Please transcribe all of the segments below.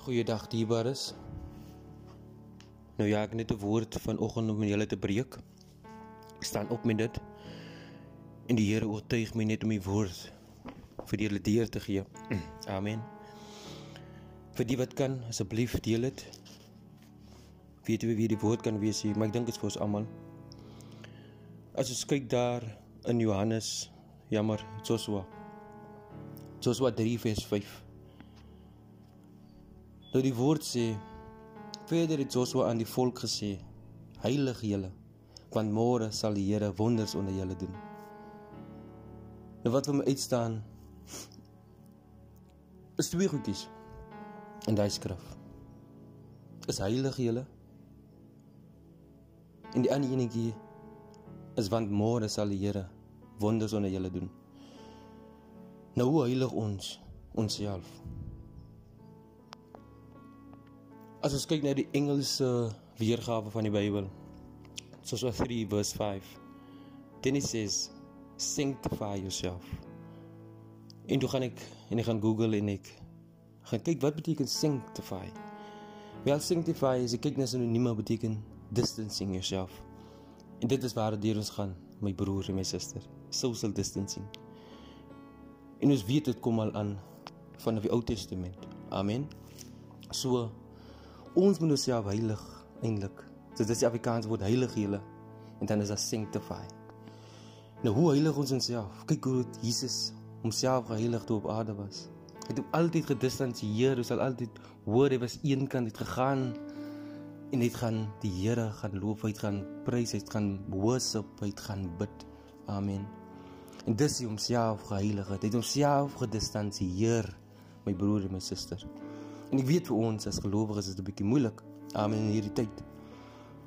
Goeiedag dierbares. Nou ja, ek net 'n woord vanoggend om julle te breek. Ek staan op met dit. En die Here oortuig my net om die woord vir julle deur te gee. Amen. Vir die wat kan, asseblief deel dit. Weet jy wie die woord kan wees hier, maar ek dink dit is vir ons almal. As ons kyk daar in Johannes, jammer, Joshua. Joshua 3 vers 5. Nou die woord sê verder het Joshua aan die volk gesê: Heilig julle, want môre sal die Here wonders onder julle doen. Nou wat vir my uitstaan is twee goedjies in daai skrif. Is heilig julle. En die ander enetjie is want môre sal die Here wonders onder julle doen. Nou hoe heilig ons onsself. As ons kyk na die Engelse weergawe van die Bybel, soos wat 3 verse 5. Then it says sanctify yourself. En toe gaan ek en ek gaan Google en ek gaan kyk wat beteken sanctify. Wel sanctify is ek kyk na sinonieme beteken distancing yourself. En dit is waar dit ons gaan, my broer en my suster, social distancing. En ons weet dit kom al aan van die Ou Testament. Amen. So Ons moet onsself heilig eintlik. So dis die Afrikaanse woord heilig julle en dan is dit sanctify. Nou hoe heilig ons onsself? Kyk hoe Jesus homself geheilig toe op aarde was. Hy het altyd gedistansieer, hy sal altyd hoor hy was eenkant het gegaan en het gaan die Here gaan loof, hy het gaan prys, hy het gaan worship, hy het gaan bid. Amen. En dis hy homself geheilig. Hy het homself gedistansieer, my broer en my suster. En ek weet vir ons as gelowiges is dit 'n bietjie moeilik. Amen in hierdie tyd.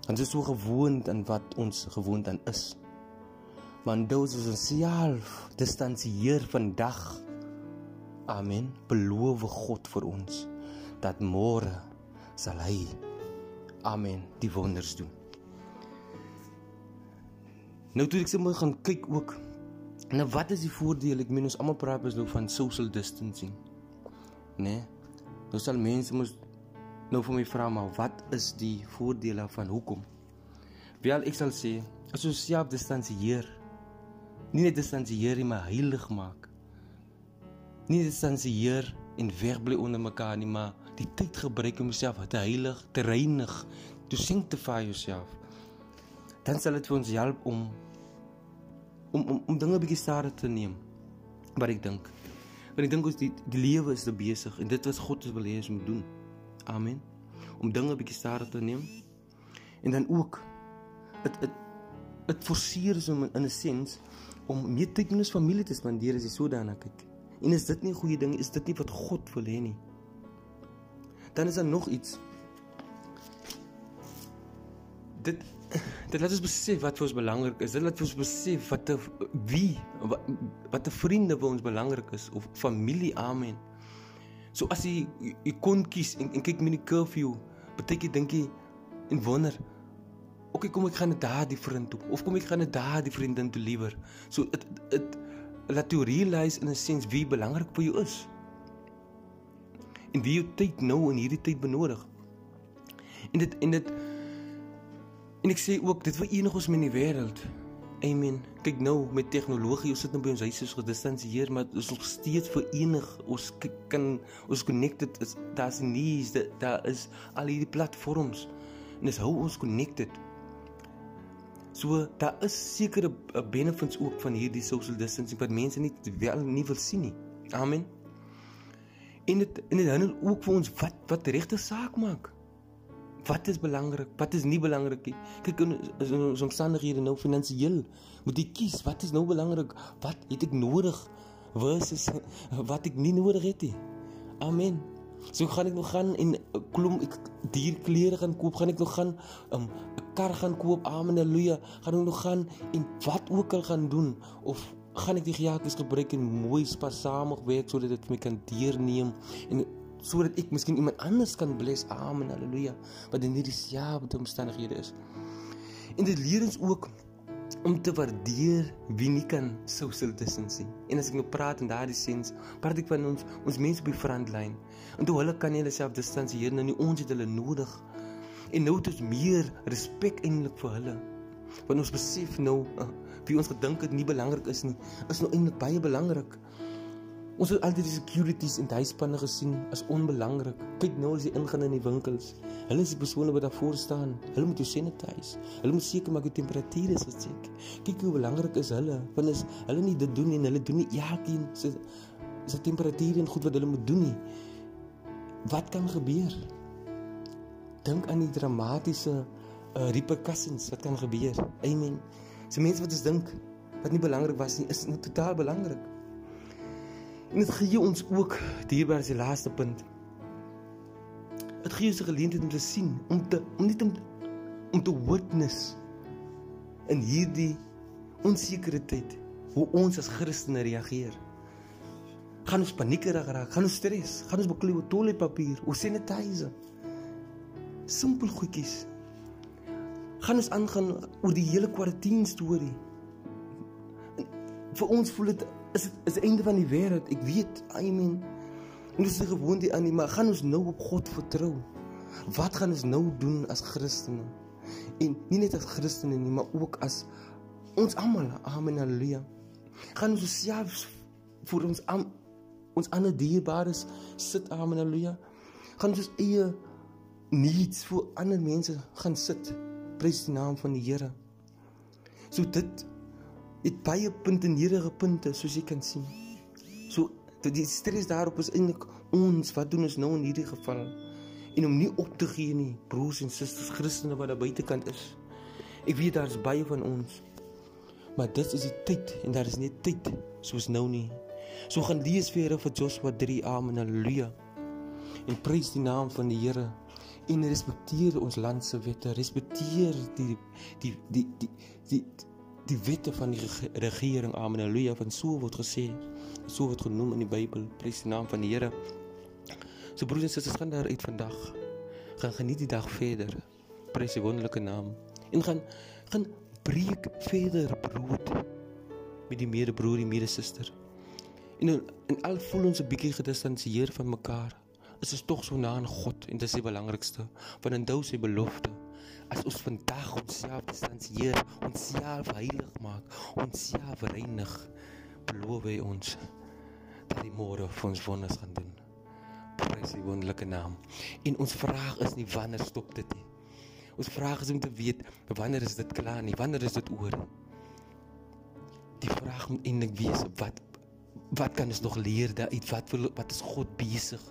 Ons is so gewoond aan wat ons gewoond aan is. Maar dous is ons self distansieer vandag. Amen. Beloof God vir ons dat môre sal hy Amen die wonders doen. Nou toe ek sommer gaan kyk ook nou wat is die voordeel? Ek meen ons almal praat dus nou van social distancing. Né? Nee? Nou sal mense mos nou vir my vra maar wat is die voordele van hoekom? Wel ek sal sê as ons self distansieer nie net distansieer nie maar heilig maak. Nie distansieer en wegbly onder mekaar nie maar die tyd gebruik om jouself te heilig, te reinig, to sanctify yourself. Dan sal dit vir ons help om om om, om dinge bietjie stadiger te neem. Wat ek dink Want ek dink ons die, die lewe is te besig en dit wat God wil hê ons moet doen. Amen. Om dinge bietjie stadiger te neem. En dan ook dit dit dit forceer ons om in 'n sens om meer tyd met ons familie te spandeer as jy so daarna kyk. En is dit nie 'n goeie ding? Is dit nie wat God wil hê nie? Dan is daar nog iets. Dit dit laat ons besef wat vir ons belangrik is. Dit laat ons besef wat te, wie wat, wat vriende vir ons belangrik is of familie. Amen. So as jy jy kon kies en, en kyk met die curfew, beteken dink jy en wonder Okay, kom ek gaan net daar die vriend toe of kom ek gaan net daar die vriendin toe liewer. So dit dit laat jou realize in 'n sens wie belangrik vir jou is. En wie jy tyd nou in hierdie tyd benodig. En dit en dit En ek sê ook dit vir enige ons in die wêreld. Amen. Kyk nou met tegnologie, ons sit nou by ons huise gedistansieer, maar ons nog steeds verenig. Ons kan ons connected is daar's nie is daar is al hierdie platforms. En dis hou ons connected. So daar is sekere uh, benefits ook van hierdie social distancing wat mense nie wel nie wil sien nie. Amen. En dit en dit handel ook vir ons wat wat regte saak maak. Wat is belangrik? Wat is nie belangrik nie? Kyk in ons omstandighede nou finansiëel. Moet jy kies wat is nou belangrik? Wat het ek nodig versus wat ek nie nodig het nie. Amen. So gaan ek nog gaan en klom ek dierklere gaan koop, gaan ek nog gaan 'n um, kar gaan koop. Amen. Halleluja. Gaan ek nog gaan en wat ook al gaan doen of gaan ek die gejaagdes gebruik en mooi spaarsamig werk sodat dit my kan deurneem en sodat ek miskien iemand anders kan bless. Amen. Halleluja. Wat in hierdie selfde omstandighede is. En dit leer ons ook om te waardeer wie nie kan social distancing. En as ek nou praat in daardie sens, praat ek van ons ons mense op die frontlyn. En toe hulle kan nie hulle self distansieer nou nie, ons het hulle nodig. En nou het ons meer respek eintlik vir hulle. Want ons besef nou uh, wie ons gedink het nie belangrik is nie, is nou eintlik baie belangrik. Ons het altyd die securities in die huisspanne gesien as onbelangrik. Kyk nou as jy ingaan in die winkels. Hulle is die persone wat daar voor staan. Hulle moet jou sanitize. Hulle moet seker maak die temperatuur is gechek. Kyk hoe belangrik is hulle. Want as hulle nie dit doen en hulle doen nie elkeen se se temperatuur en goed wat hulle moet doen nie. Wat kan gebeur? Dink aan die dramatiese uh, repercussions wat kan gebeur. Amen. So mense wat ons dink wat nie belangrik was nie, is nou totaal belangrik. En dit gee ons ook dierbaar as die laaste punt. Dit gee ons 'n geleentheid om te sien, om te om net om om te witness in hierdie onsekere tyd hoe ons as Christene reageer. Gaan ons paniekerig raak? Gaan ons stres? Gaan ons beklei oor toiletpapier, oor sanitizer? Simpel goedjies. Gaan ons aangaan oor die hele kwarantine storie? Vir ons voel dit is is die einde van die wêreld. Ek weet, I mean, ons is gewoond aan nie, maar gaan ons nou op God vertrou? Wat gaan ons nou doen as Christene? En nie net as Christene nie, maar ook as ons almal. Amen. Halleluja. Gaan ons self vir ons am, ons ander dierbares sit. Amen. Halleluja. Gaan ons eie needs vir ander mense gaan sit. Prys die naam van die Here. So dit het baie punte en hierige punte soos jy kan sien. So dit die stres daarop is eintlik ons wat doen ons nou in hierdie geval en om nie op te gee nie broers en susters Christene wat daar buitekant is. Ek weet daar's baie van ons. Maar dit is die tyd en daar is nie tyd soos nou nie. So gaan lees weer vir Joshua 3 amen haleluja. En prys die naam van die Here en respekteer ons land se wette, respekteer die die die die die, die die wette van die regering. Amen. Halleluja. Van so word gesê, so word genoem in die Bybel. Prys die naam van die Here. So broers en susters, gaan daar uit vandag. Gaan geniet die dag verder. Prys die wonderlike naam. En gaan gaan breek verder brood met die medebroer, die medesuster. En en al voel ons 'n bietjie gedistansieer van mekaar, is ons tog so na aan God en dit is die belangrikste. Want in dous sy belofte as ons vandag onsself distansieer, onsself heilig maak, onsself reinig, beloof hy ons dat hy môre vir ons wonders gaan doen. Prys die wonderlike naam. En ons vraag is nie wanneer stop dit nie. Ons vraag is om te weet wanneer is dit klaar nie, wanneer is dit oor? Die vraag moet eintlik wees wat wat kan ons nog leer daaruit? Wat wil wat is God besig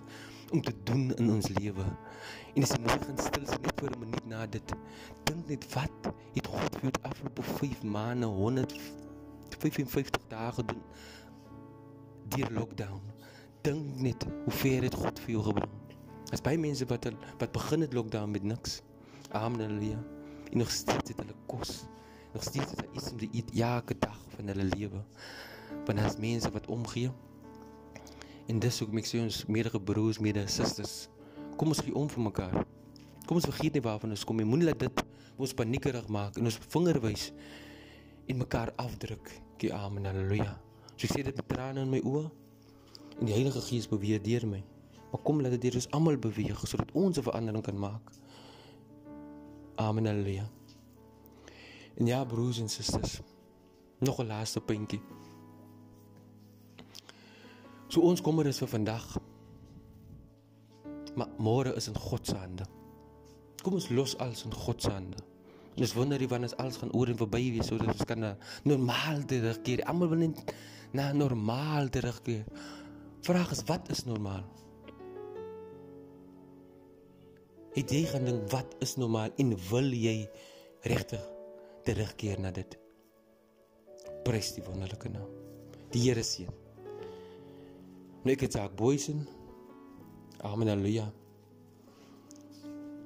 om te doen in ons lewe. En as jy net gaan stil sit net vir 'n minuut na dit, dink net wat het God vir die afgelope 5 maande 155 dae gedoen deur lockdown. Dink net hoe ver het God vir jou gebring. As baie mense wat wat begin het lockdown met niks. Amen haleluja. En nog steeds het hulle kos. Nog steeds het hulle iets om te eet elke dag van hulle lewe. Want as mense wat omgee, En dis hoekom ek sê ons meerige broers, mede susters, kom ons gee om vir mekaar. Kom ons vergeet nie waarvan ons kom nie. Moenie laat dit ons paniekerig maak en ons vinger wys en mekaar afdruk. Gie amen. Halleluja. So ek sê dit met trane in my oë en die Heilige Gees beweeg deur my. Maar kom laat dit deur ons almal beweeg sodat ons 'n verandering kan maak. Amen. Halleluja. En ja, broers en susters, nog 'n laaste puntjie. So ons kommer is vir vandag. Maar môre is in God se hande. Kom ons los alles in God se hande. En ons wonder nie wanneer alles gaan oor en verby wees sodat ons kan normaal terugkeer. Almal wil net na normaal terugkeer. Vraag is wat is normaal? Het jy gedink wat is normaal en wil jy regtig terugkeer na dit? Prys die wonderlike naam. Die Here seën. Ek het ook boysen. Amen haleluja.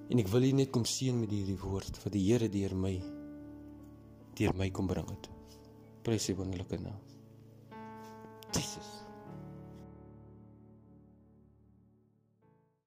En ek wil hier net kom seën met hierdie woord wat die Here deur my deur my kom bring het. Prys sy wonderlike naam. Jesus.